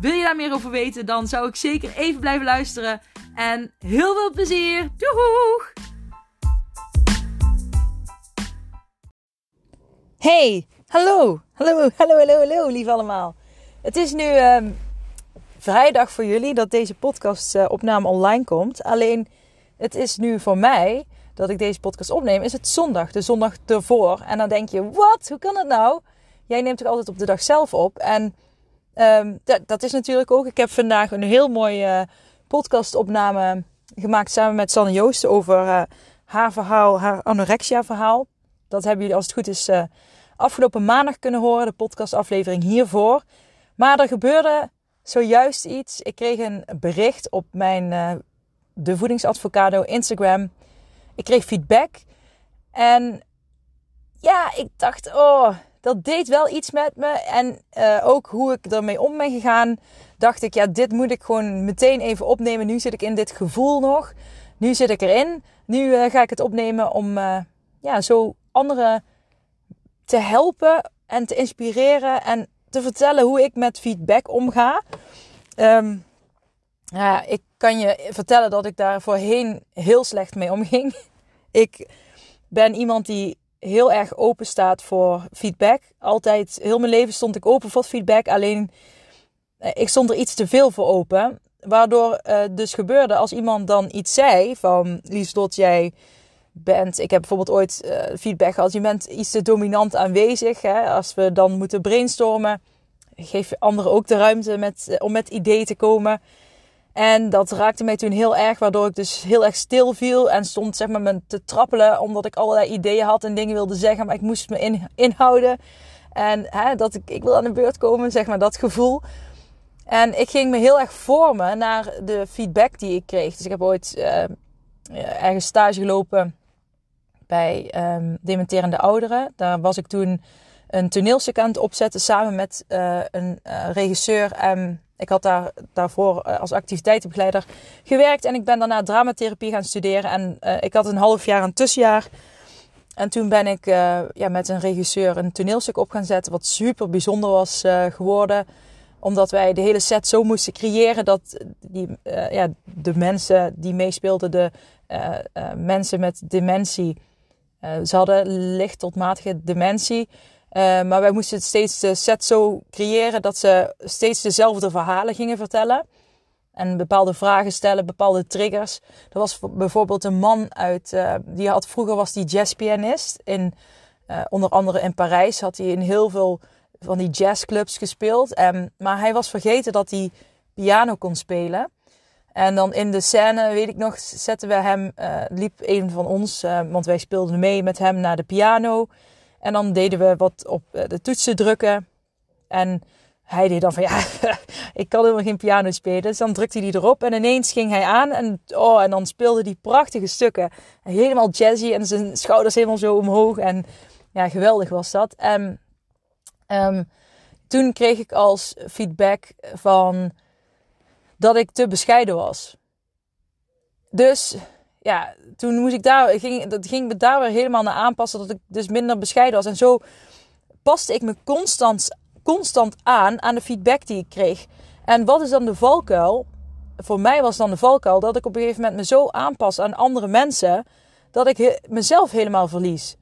Wil je daar meer over weten, dan zou ik zeker even blijven luisteren. En heel veel plezier! Doeg! Hey, hallo, hallo, hallo, hallo, hallo, lief allemaal. Het is nu ehm, vrijdag voor jullie dat deze podcast uh, opname online komt. Alleen, het is nu voor mij dat ik deze podcast opneem, is het zondag, de zondag ervoor. En dan denk je, wat? Hoe kan het nou? Jij neemt het altijd op de dag zelf op. En um, dat is natuurlijk ook. Ik heb vandaag een heel mooie uh, podcastopname gemaakt samen met Sanne Joost over uh, haar verhaal, haar anorexia verhaal. Dat hebben jullie als het goed is uh, afgelopen maandag kunnen horen, de podcastaflevering hiervoor. Maar er gebeurde zojuist iets. Ik kreeg een bericht op mijn De Voedingsadvocado Instagram. Ik kreeg feedback. En ja, ik dacht, oh, dat deed wel iets met me. En uh, ook hoe ik ermee om ben gegaan, dacht ik, ja, dit moet ik gewoon meteen even opnemen. Nu zit ik in dit gevoel nog. Nu zit ik erin. Nu uh, ga ik het opnemen om uh, ja, zo anderen te helpen en te inspireren en te vertellen hoe ik met feedback omga. Um, ja, ik kan je vertellen dat ik daar voorheen heel slecht mee omging. Ik ben iemand die heel erg open staat voor feedback. Altijd, heel mijn leven stond ik open voor feedback. Alleen, eh, ik stond er iets te veel voor open. Waardoor uh, dus gebeurde als iemand dan iets zei van... Lieslot, jij bent... Ik heb bijvoorbeeld ooit uh, feedback gehad. Je bent iets te dominant aanwezig. Hè? Als we dan moeten brainstormen... Geef anderen ook de ruimte met, om met ideeën te komen. En dat raakte mij toen heel erg, waardoor ik dus heel erg stil viel en stond zeg maar me te trappelen omdat ik allerlei ideeën had en dingen wilde zeggen, maar ik moest me in, inhouden. En hè, dat ik, ik wil aan de beurt komen, zeg maar dat gevoel. En ik ging me heel erg vormen naar de feedback die ik kreeg. Dus ik heb ooit uh, ergens stage gelopen bij um, dementerende ouderen. Daar was ik toen een toneelstuk aan het opzetten samen met uh, een regisseur en ik had daar, daarvoor eh, als activiteitenbegeleider gewerkt. En ik ben daarna dramatherapie gaan studeren. En uh, ik had een half jaar een tussenjaar. En toen ben ik uh, ja, met een regisseur een toneelstuk op gaan zetten. Wat super bijzonder was geworden. Omdat wij de hele set zo moesten creëren dat die, ja, de mensen die meespeelden, de mensen met dementie. ze hadden licht tot matige dementie. Uh, maar wij moesten steeds de set zo creëren dat ze steeds dezelfde verhalen gingen vertellen. En bepaalde vragen stellen, bepaalde triggers. Er was bijvoorbeeld een man uit, uh, die had vroeger was die jazzpianist. In, uh, onder andere in Parijs had hij in heel veel van die jazzclubs gespeeld. Maar hij was vergeten dat hij piano kon spelen. En dan in de scène, weet ik nog, zetten we hem, liep een van ons, want wij speelden mee met hem naar de piano. En dan deden we wat op eh, de toetsen drukken. En hij deed dan van ja, ik kan helemaal geen piano spelen. Dus dan drukte hij erop en ineens ging hij aan. En, oh, en dan speelde hij prachtige stukken. Helemaal jazzy en zijn schouders helemaal zo omhoog. En ja, geweldig was dat. En um, toen kreeg ik als feedback van dat ik te bescheiden was. Dus ja, toen moest ik daar, ging, dat ging me daar weer helemaal naar aanpassen. Dat ik dus minder bescheiden was. En zo paste ik me constant, constant aan aan de feedback die ik kreeg. En wat is dan de valkuil? Voor mij was dan de valkuil dat ik op een gegeven moment me zo aanpas aan andere mensen. Dat ik mezelf helemaal verlies.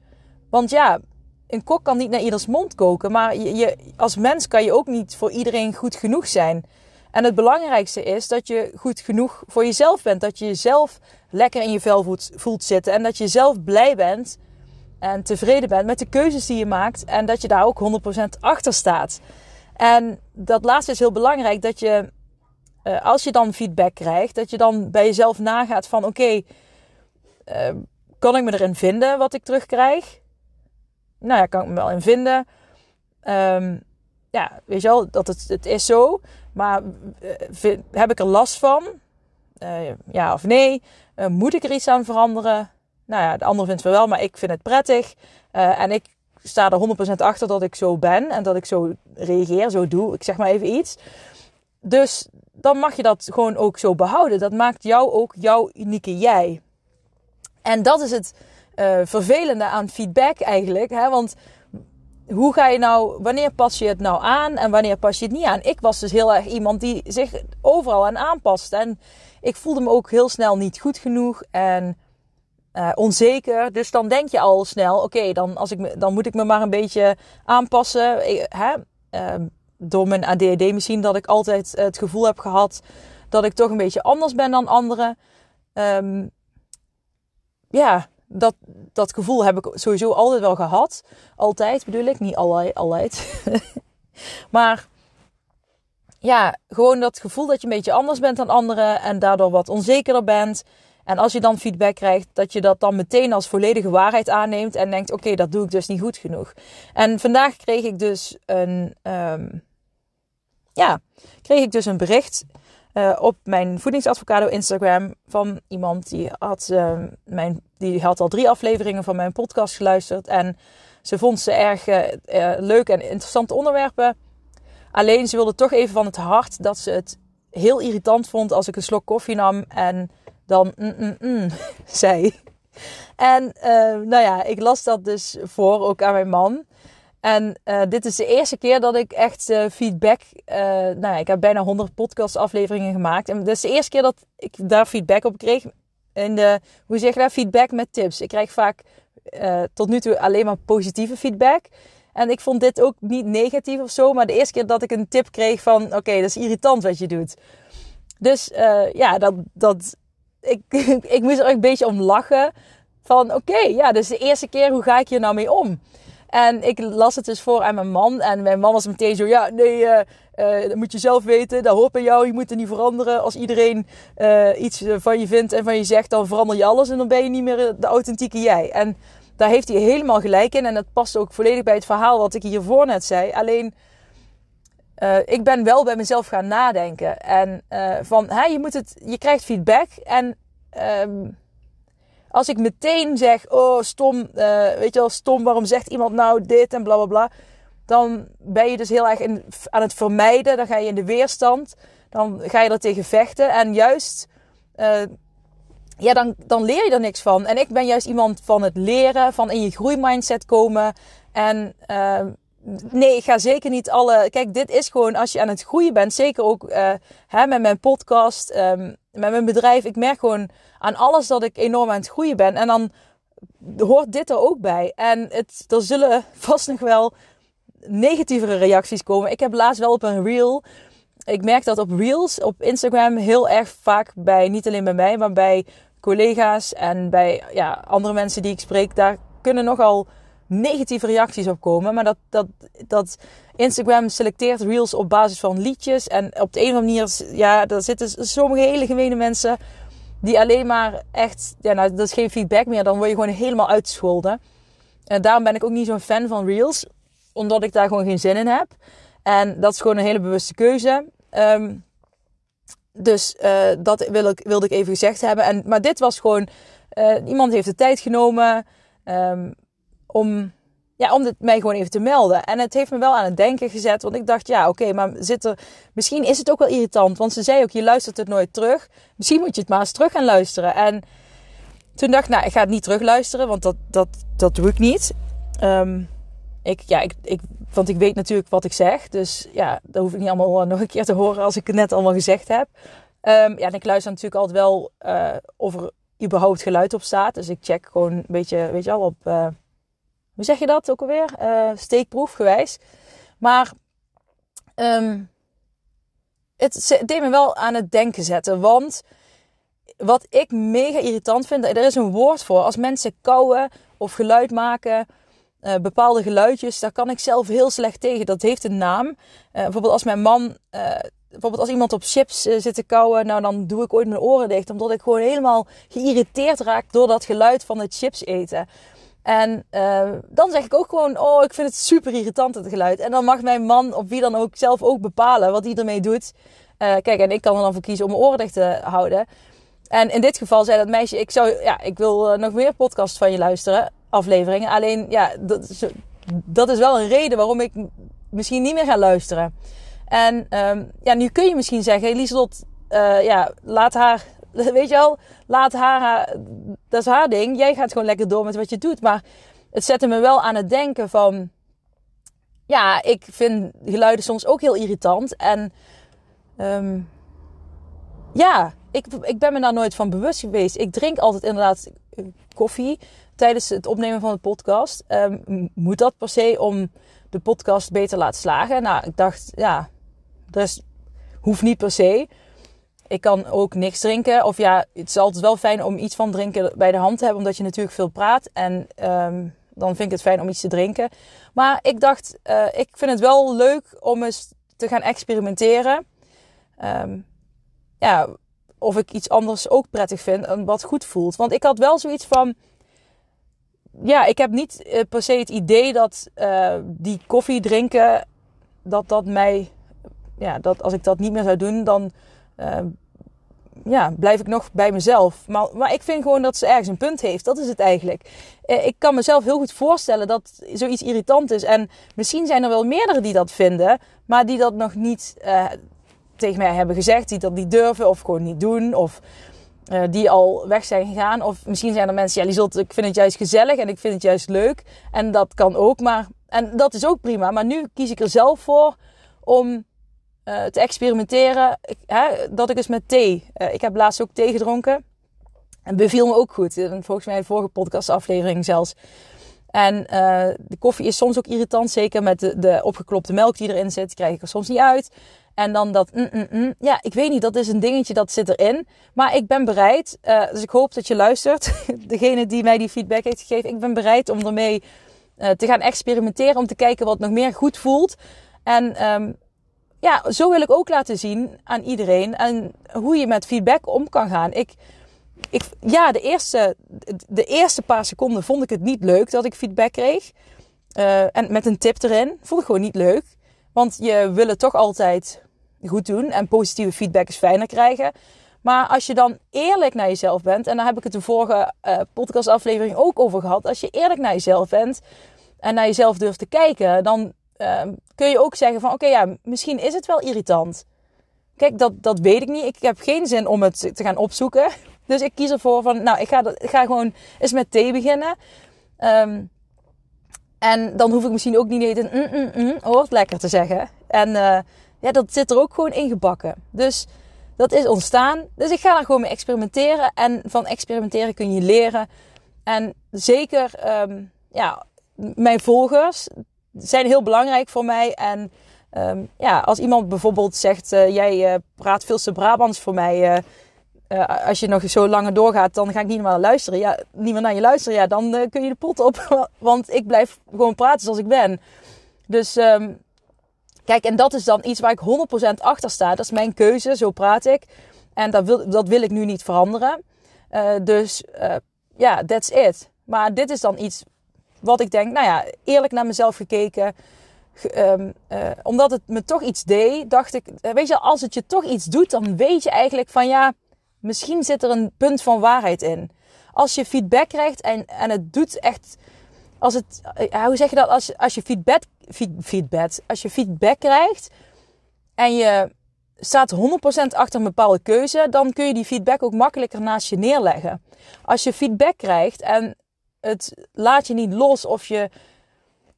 Want ja, een kok kan niet naar ieders mond koken. Maar je, je, als mens kan je ook niet voor iedereen goed genoeg zijn. En het belangrijkste is dat je goed genoeg voor jezelf bent. Dat je jezelf lekker in je vel voelt, zitten. En dat je zelf blij bent en tevreden bent met de keuzes die je maakt. En dat je daar ook 100% achter staat. En dat laatste is heel belangrijk. Dat je, uh, als je dan feedback krijgt, dat je dan bij jezelf nagaat van oké, uh, kan ik me erin vinden wat ik terugkrijg? Nou ja, kan ik me wel in vinden. Um, ja, weet je wel, dat het, het is zo. Maar uh, heb ik er last van? ja of nee? moet ik er iets aan veranderen? Nou ja, de ander vindt het wel, maar ik vind het prettig. en ik sta er 100% achter dat ik zo ben en dat ik zo reageer, zo doe. Ik zeg maar even iets. Dus dan mag je dat gewoon ook zo behouden. Dat maakt jou ook jouw unieke jij. En dat is het vervelende aan feedback eigenlijk. Hè? Want hoe ga je nou, wanneer pas je het nou aan en wanneer pas je het niet aan? Ik was dus heel erg iemand die zich overal aan aanpast. En ik voelde me ook heel snel niet goed genoeg en uh, onzeker. Dus dan denk je al snel, oké, dan dan, dan moet ik me maar een beetje aanpassen. hè? Uh, door mijn ADHD misschien dat ik altijd het gevoel heb gehad dat ik toch een beetje anders ben dan anderen. Um, ja, dat, dat gevoel heb ik sowieso altijd wel gehad. Altijd bedoel ik, niet altijd. altijd. maar ja, gewoon dat gevoel dat je een beetje anders bent dan anderen en daardoor wat onzekerder bent. En als je dan feedback krijgt, dat je dat dan meteen als volledige waarheid aanneemt en denkt: oké, dat doe ik dus niet goed genoeg. En vandaag kreeg ik dus een, um, ja, kreeg ik dus een bericht uh, op mijn voedingsadvocado Instagram van iemand die had, uh, mijn, die had al drie afleveringen van mijn podcast geluisterd. En ze vond ze erg uh, leuk en interessante onderwerpen. Alleen ze wilde toch even van het hart dat ze het heel irritant vond als ik een slok koffie nam en dan mm, mm, mm, zei. En nou ja, ik las dat dus voor ook aan mijn man. En uh, dit is de eerste keer dat ik echt feedback. Uh, nou ja, ik heb bijna 100 podcast afleveringen gemaakt. En dit is de eerste keer dat ik daar feedback op kreeg. In de, hoe zeg je dat? Feedback met tips. Ik krijg vaak tot nu toe alleen maar positieve feedback. En ik vond dit ook niet negatief of zo. Maar de eerste keer dat ik een tip kreeg van: oké, dat is irritant wat je doet. Dus ja, dat. dat ik, ik moest er een beetje om lachen. Van oké, ja, dus de eerste keer, hoe ga ik hier nou mee om? En ik las het dus voor aan mijn man. En mijn man was meteen zo: ja, nee, uh, uh, dat moet je zelf weten. Dat hoort bij jou. Je moet er niet veranderen. Als iedereen uh, iets van je vindt en van je zegt, dan verander je alles. En dan ben je niet meer de authentieke jij. En daar heeft hij helemaal gelijk in. En dat past ook volledig bij het verhaal wat ik hiervoor net zei. Alleen. ik ben wel bij mezelf gaan nadenken. En van, hè, je, moet het, je krijgt feedback. En ehm, als ik meteen zeg, oh stom, uh, weet je wel, stom, waarom zegt iemand nou dit en bla bla bla. Dan ben je dus heel erg in, aan het vermijden. Dan ga je in de weerstand. Dan ga je er tegen vechten. En juist, uh, ja, dan, dan leer je er niks van. En ik ben juist iemand van het leren, van in je groeimindset komen. En uh, nee, ik ga zeker niet alle. Kijk, dit is gewoon als je aan het groeien bent. Zeker ook uh, hè, met mijn podcast, um, met mijn bedrijf. Ik merk gewoon aan alles dat ik enorm aan het groeien ben. En dan hoort dit er ook bij. En het, er zullen vast nog wel negatievere reacties komen. Ik heb laatst wel op een reel. Ik merk dat op reels op Instagram heel erg vaak bij, niet alleen bij mij, maar bij collega's en bij ja, andere mensen die ik spreek, daar kunnen nogal negatieve reacties op komen. Maar dat, dat, dat Instagram selecteert reels op basis van liedjes. En op de een of andere manier, ja, daar zitten sommige hele gemene mensen die alleen maar echt, ja, nou, dat is geen feedback meer. Dan word je gewoon helemaal uitgescholden. En daarom ben ik ook niet zo'n fan van reels. Omdat ik daar gewoon geen zin in heb. En dat is gewoon een hele bewuste keuze. Um, dus uh, dat wil ik, wilde ik even gezegd hebben. En, maar dit was gewoon, uh, iemand heeft de tijd genomen um, om ja, om dit mij gewoon even te melden. En het heeft me wel aan het denken gezet. Want ik dacht, ja, oké, maar zit er. Misschien is het ook wel irritant. Want ze zei ook, je luistert het nooit terug. Misschien moet je het maar eens terug gaan luisteren. En toen dacht ik, nou, ik ga het niet terug luisteren. Want dat, dat, dat doe ik niet. Um, ik, ja, ik, ik, want ik weet natuurlijk wat ik zeg. Dus ja, dat hoef ik niet allemaal eh, nog een keer te horen als ik het net allemaal gezegd heb. Um, ja, en ik luister natuurlijk altijd wel uh, of er überhaupt geluid op staat. Dus ik check gewoon een beetje, weet je wel, op. Uh, hoe zeg je dat ook alweer? Uh, steekproefgewijs. Maar um, het deed me wel aan het denken zetten. Want wat ik mega irritant vind, er is een woord voor. Als mensen kauwen of geluid maken, uh, bepaalde geluidjes, daar kan ik zelf heel slecht tegen. Dat heeft een naam. Uh, bijvoorbeeld als mijn man, bijvoorbeeld als iemand op chips zit te kauwen, nou dan doe ik ooit mijn oren dicht. Omdat ik gewoon helemaal geïrriteerd raak door dat geluid van het chips eten. En uh, dan zeg ik ook gewoon, oh, ik vind het super irritant het geluid. En dan mag mijn man, of wie dan ook, zelf ook bepalen wat hij ermee doet. Uh, kijk, en ik kan er dan voor kiezen om mijn oren dicht te houden. En in dit geval zei dat meisje, ik, zou, ja, ik wil eh, nog meer podcasts van je luisteren, afleveringen. Alleen, ja, dat is, dat is wel een reden waarom ik misschien niet meer ga luisteren. En um, ja, nu kun je misschien zeggen, Lieselot, ja, laat haar, weet je wel, laat haar, dat is haar ding. Jij gaat gewoon lekker door met wat je doet. Maar het zette me wel aan het denken van, ja, ik vind geluiden soms ook heel irritant. En um, ja, ik, ik ben me daar nooit van bewust geweest. Ik drink altijd inderdaad eh, koffie tijdens het opnemen van de podcast. Um, moet dat per se om de podcast beter laten slagen? Nou, ik dacht, ja, dat hoeft niet per se. Ik kan ook niks drinken. Of ja, het is altijd wel fijn om iets van drinken bij de hand te hebben, omdat je natuurlijk veel praat. En um, dan vind ik het fijn om iets te drinken. Maar ik dacht, uh, ik vind het wel leuk om eens te gaan experimenteren. Um, ja, of ik iets anders ook prettig vind en wat goed voelt. Want ik had wel zoiets van. Ja, ik heb niet uh, per se het idee dat uh, die koffie drinken. Dat dat mij. Ja, dat als ik dat niet meer zou doen, dan. Uh, ja, blijf ik nog bij mezelf. Maar, maar ik vind gewoon dat ze ergens een punt heeft. Dat is het eigenlijk. ik kan mezelf heel goed voorstellen dat zoiets irritant is. En misschien zijn er wel meerdere die dat vinden, maar die dat nog niet tegen mij hebben gezegd, die dat niet durven of gewoon niet doen. Of uh, die al weg zijn gegaan. Of misschien zijn er mensen, ja, die zult, ik vind het juist gezellig en ik vind het juist leuk. En dat kan ook, maar. En dat is ook prima. Maar nu kies ik er zelf voor om uh, te experimenteren. Hè, dat ik eens met thee. Uh, ik heb laatst ook thee gedronken. En beviel me ook goed. Volgens mij de vorige podcastaflevering zelfs. En de koffie is soms ook irritant. Zeker met de, de opgeklopte melk die erin zit. Krijg ik er soms niet uit. En dan dat, mm, mm, mm. ja, ik weet niet, dat is een dingetje dat zit erin. Maar ik ben bereid, dus ik hoop dat je luistert. Degene die mij die feedback heeft gegeven, ik ben bereid om ermee te gaan experimenteren. Om te kijken wat nog meer goed voelt. En um, ja, zo wil ik ook laten zien aan iedereen. En hoe je met feedback om kan gaan. Ik, ik, ja, de eerste, de eerste paar seconden vond ik het niet leuk dat ik feedback kreeg. Uh, en met een tip erin. Vond ik gewoon niet leuk. Want je wil het toch altijd goed doen en positieve feedback is fijner krijgen. Maar als je dan eerlijk naar jezelf bent, en daar heb ik het de vorige uh, podcastaflevering ook over gehad. Als je eerlijk naar jezelf bent en naar jezelf durft te kijken, dan uh, kun je ook zeggen van oké, ja, misschien is het wel irritant. Kijk, dat, dat weet ik niet. Ik heb geen zin om het te gaan opzoeken. Dus ik kies ervoor van, nou, ik ga, ik ga gewoon eens met thee beginnen. Um, en dan hoef ik misschien ook niet een mm, mm, mm, hoort lekker te zeggen. En uh, ja, dat zit er ook gewoon ingebakken. Dus dat is ontstaan. Dus ik ga daar gewoon mee experimenteren. En van experimenteren kun je leren. En zeker, um, ja, mijn volgers zijn heel belangrijk voor mij. En um, ja, als iemand bijvoorbeeld zegt, uh, jij uh, praat veel te Brabants voor mij uh, als je nog zo langer doorgaat, dan ga ik niet meer luisteren. Ja, niet meer naar je luisteren. Ja, dan kun je de pot op. Want ik blijf gewoon praten zoals ik ben. Dus um, kijk, en dat is dan iets waar ik 100% achter sta. Dat is mijn keuze, zo praat ik. En dat wil, dat wil ik nu niet veranderen. Dus ja, that's it. Maar dit is dan iets wat ik denk, nou ja, eerlijk naar mezelf gekeken. Um, omdat het me toch iets deed, dacht ik, weet je, als het je toch iets doet, dan weet je eigenlijk van ja, Misschien zit er een punt van waarheid in. Als je feedback krijgt en, en het doet echt. Als het, eh, hoe zeg je dat? Als, als je feedback, feedback, als je feedback krijgt en je staat 100% achter een bepaalde keuze, dan kun je die feedback ook makkelijker naast je neerleggen. Als je feedback krijgt en het laat je niet los of je,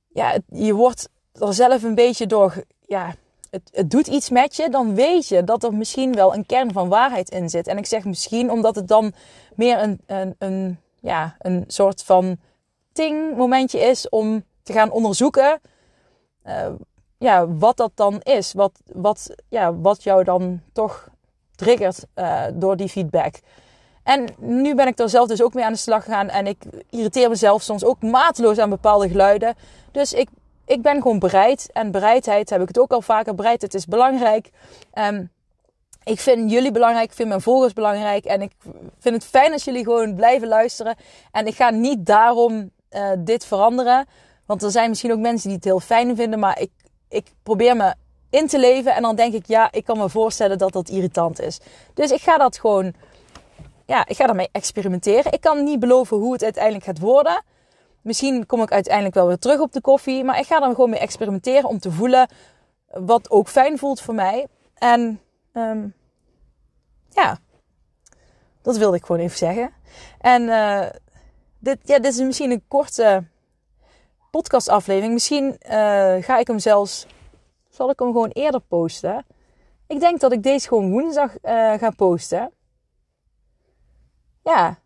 ja, je wordt er zelf een beetje door, ja, het, het doet iets met je, dan weet je dat er misschien wel een kern van waarheid in zit. En ik zeg misschien omdat het dan meer een, een, een, ja, een soort van ting momentje is om te gaan onderzoeken uh, ja, wat dat dan is. Wat, wat, ja, wat jou dan toch triggert uh, door die feedback. En nu ben ik er zelf dus ook mee aan de slag gegaan. En ik irriteer mezelf soms ook mateloos aan bepaalde geluiden. Dus ik ik ben gewoon bereid. En bereidheid heb ik het ook al vaker. Bereidheid is belangrijk. Um, ik vind jullie belangrijk. Ik vind mijn volgers belangrijk. En ik vind het fijn als jullie gewoon blijven luisteren. En ik ga niet daarom uh, dit veranderen. Want er zijn misschien ook mensen die het heel fijn vinden. Maar ik, ik probeer me in te leven. En dan denk ik, ja, ik kan me voorstellen dat dat irritant is. Dus ik ga dat gewoon ja, ik ga daarmee experimenteren. Ik kan niet beloven hoe het uiteindelijk gaat worden. Misschien kom ik uiteindelijk wel weer terug op de koffie. Maar ik ga er gewoon mee experimenteren om te voelen wat ook fijn voelt voor mij. En um, ja, dat wilde ik gewoon even zeggen. En uh, dit, ja, dit is misschien een korte podcastaflevering. Misschien uh, ga ik hem zelfs, zal ik hem gewoon eerder posten. Ik denk dat ik deze gewoon woensdag uh, ga posten. Ja.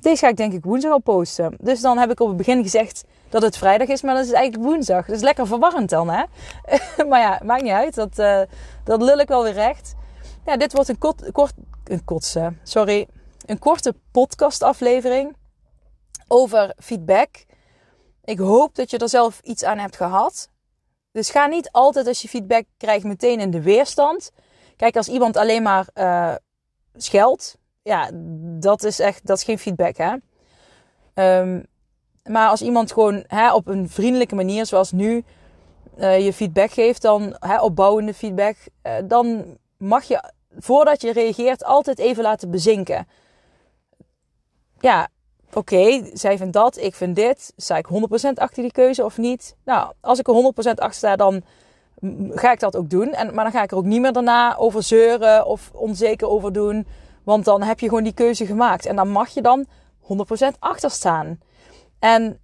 Deze ga ik denk ik woensdag al posten. Dus dan heb ik op het begin gezegd dat het vrijdag is, maar dat is eigenlijk woensdag. Dat is lekker verwarrend dan, hè? maar ja, maakt niet uit. Dat, uh, dat lul ik wel weer recht. Ja, dit wordt een kort, een kotse, sorry, een korte podcastaflevering over feedback. Ik hoop dat je er zelf iets aan hebt gehad. Dus ga niet altijd als je feedback krijgt meteen in de weerstand. Kijk, als iemand alleen maar uh, scheldt, ja, dat is echt, dat is geen feedback, hè. Um, maar als iemand gewoon hè, op een vriendelijke manier, zoals nu, uh, je feedback geeft, dan hè, opbouwende feedback, uh, dan mag je voordat je reageert altijd even laten bezinken. Ja, oké, zij vindt dat, ik vind dit. Sta ik 100% achter die keuze of niet? Nou, als ik er 100% achter sta, dan ga ik dat ook doen. En, maar dan ga ik er ook niet meer daarna over zeuren of onzeker over doen. Want dan heb je gewoon die keuze gemaakt. En dan mag je dan 100% achter staan. En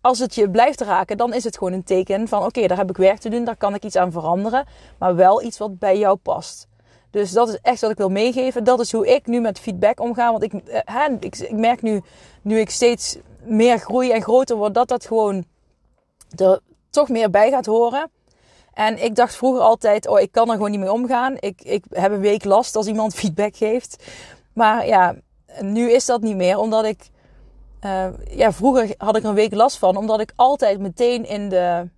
als het je blijft raken, dan is het gewoon een teken van: oké, daar heb ik werk te doen, daar kan ik iets aan veranderen, maar wel iets wat bij jou past. Dus dat is echt wat ik wil meegeven. Dat is hoe ik nu met feedback omga. Want ik, eh, hè, ik, merk nu, nu ik steeds meer groei en groter word, dat dat gewoon er toch meer bij gaat horen. En ik dacht vroeger altijd, oh, ik kan er gewoon niet mee omgaan. Ik, ik heb een week last als iemand feedback geeft. Maar ja, nu is dat niet meer, omdat ik uh, ja, vroeger had ik een week last van, omdat ik altijd meteen in de.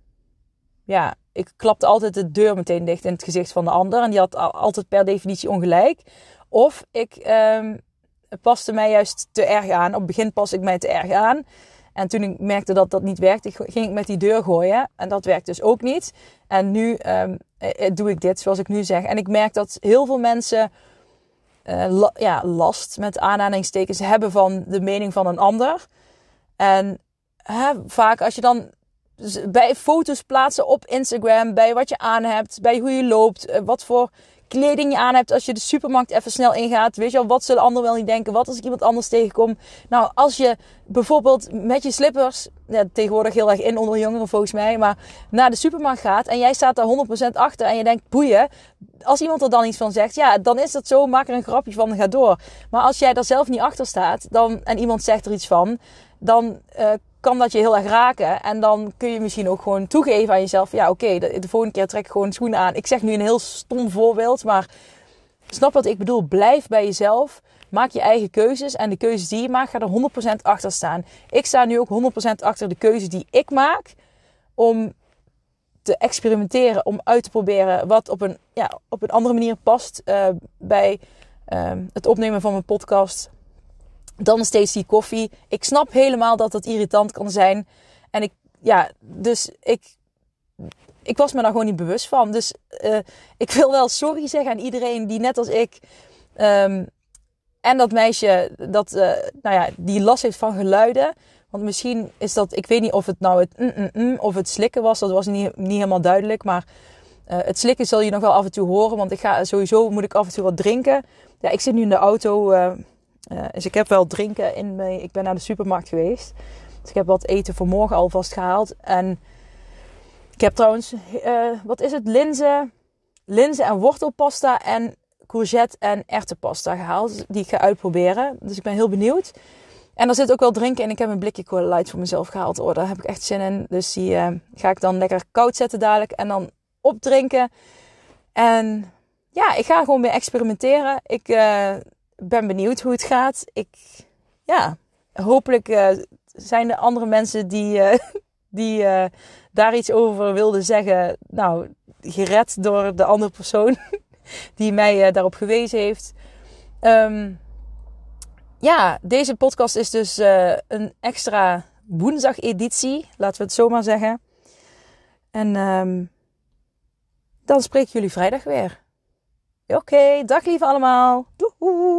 Ja, ik klapte altijd de deur meteen dicht in het gezicht van de ander. En die had altijd per definitie ongelijk. Of ik um, paste mij juist te erg aan. Op het begin paste ik mij te erg aan. En toen ik merkte dat dat niet werkte, ging ik met die deur gooien. En dat werkt dus ook niet. En nu um, doe ik dit zoals ik nu zeg. En ik merk dat heel veel mensen uh, ja, last met aanhalingstekens hebben van de mening van een ander. En hè, vaak als je dan bij foto's plaatsen op Instagram, bij wat je aan hebt, bij hoe je loopt, eh, wat voor kleding je aan hebt als je de supermarkt even snel ingaat. Weet je al, wat zullen anderen wel niet denken? Wat als ik iemand anders tegenkom? Nou, als je bijvoorbeeld met je slippers, ja, tegenwoordig heel erg in onder jongeren volgens mij, maar naar de supermarkt gaat en jij staat daar 100% achter en je denkt, boeien, als iemand er dan iets van zegt, ja, dan is dat zo, maak er een grapje van en ga door. Maar als jij daar zelf niet achter staat dan, en iemand zegt er iets van, dan uh, kan dat je heel erg raken. En dan kun je misschien ook gewoon toegeven aan jezelf. Ja, oké, de, de, volgende keer trek ik gewoon schoenen aan. Ik zeg nu een heel stom voorbeeld, maar snap wat ik bedoel. Blijf bij jezelf. Maak je eigen keuzes. En de keuzes die je maakt, ga er 100% achter staan. Ik sta nu ook 100% achter de keuzes die ik maak. Om te experimenteren, om uit te proberen wat op een, ja, op een andere manier past uh, bij uh, het opnemen van mijn podcast dan steeds die koffie. Ik snap helemaal dat dat irritant kan zijn. En ik, ja, dus ik, ik was me daar gewoon niet bewust van. Dus uh, ik wil wel sorry zeggen aan iedereen die net als ik. Um, en dat meisje dat, uh, nou ja, die last heeft van geluiden. Want misschien is dat, ik weet niet of het nou het mm, mm, mm, of het slikken was. Dat was niet, niet helemaal duidelijk. Maar uh, het slikken zul je nog wel af en toe horen. Want ik ga sowieso moet ik af en toe wat drinken. Ja, ik zit nu in de auto. Uh, dus ik heb wel drinken in me. Ik ben naar de supermarkt geweest. Dus ik heb wat eten voor morgen alvast gehaald. En ik heb trouwens, uh, wat is het? Linzen, linzen en wortelpasta en courgette en erwtenpasta gehaald. Die ik ga uitproberen. Dus ik ben heel benieuwd. En er zit ook wel drinken in. Ik heb een blikje Cola Light voor mezelf gehaald. Oh, daar heb ik echt zin in. Dus die uh, ga ik dan lekker koud zetten dadelijk. En dan opdrinken. En ja, ik ga gewoon weer experimenteren. Ik ben benieuwd hoe het gaat. Ik, ja, hopelijk uh, zijn er andere mensen die, uh, die uh, daar iets over wilden zeggen. Nou, gered door de andere persoon die mij daarop gewezen heeft. Um, ja, deze podcast is dus een extra woensdag-editie, laten we het zo maar zeggen. En um, dan spreek ik jullie vrijdag weer. Oké, dag lieve allemaal. Doei!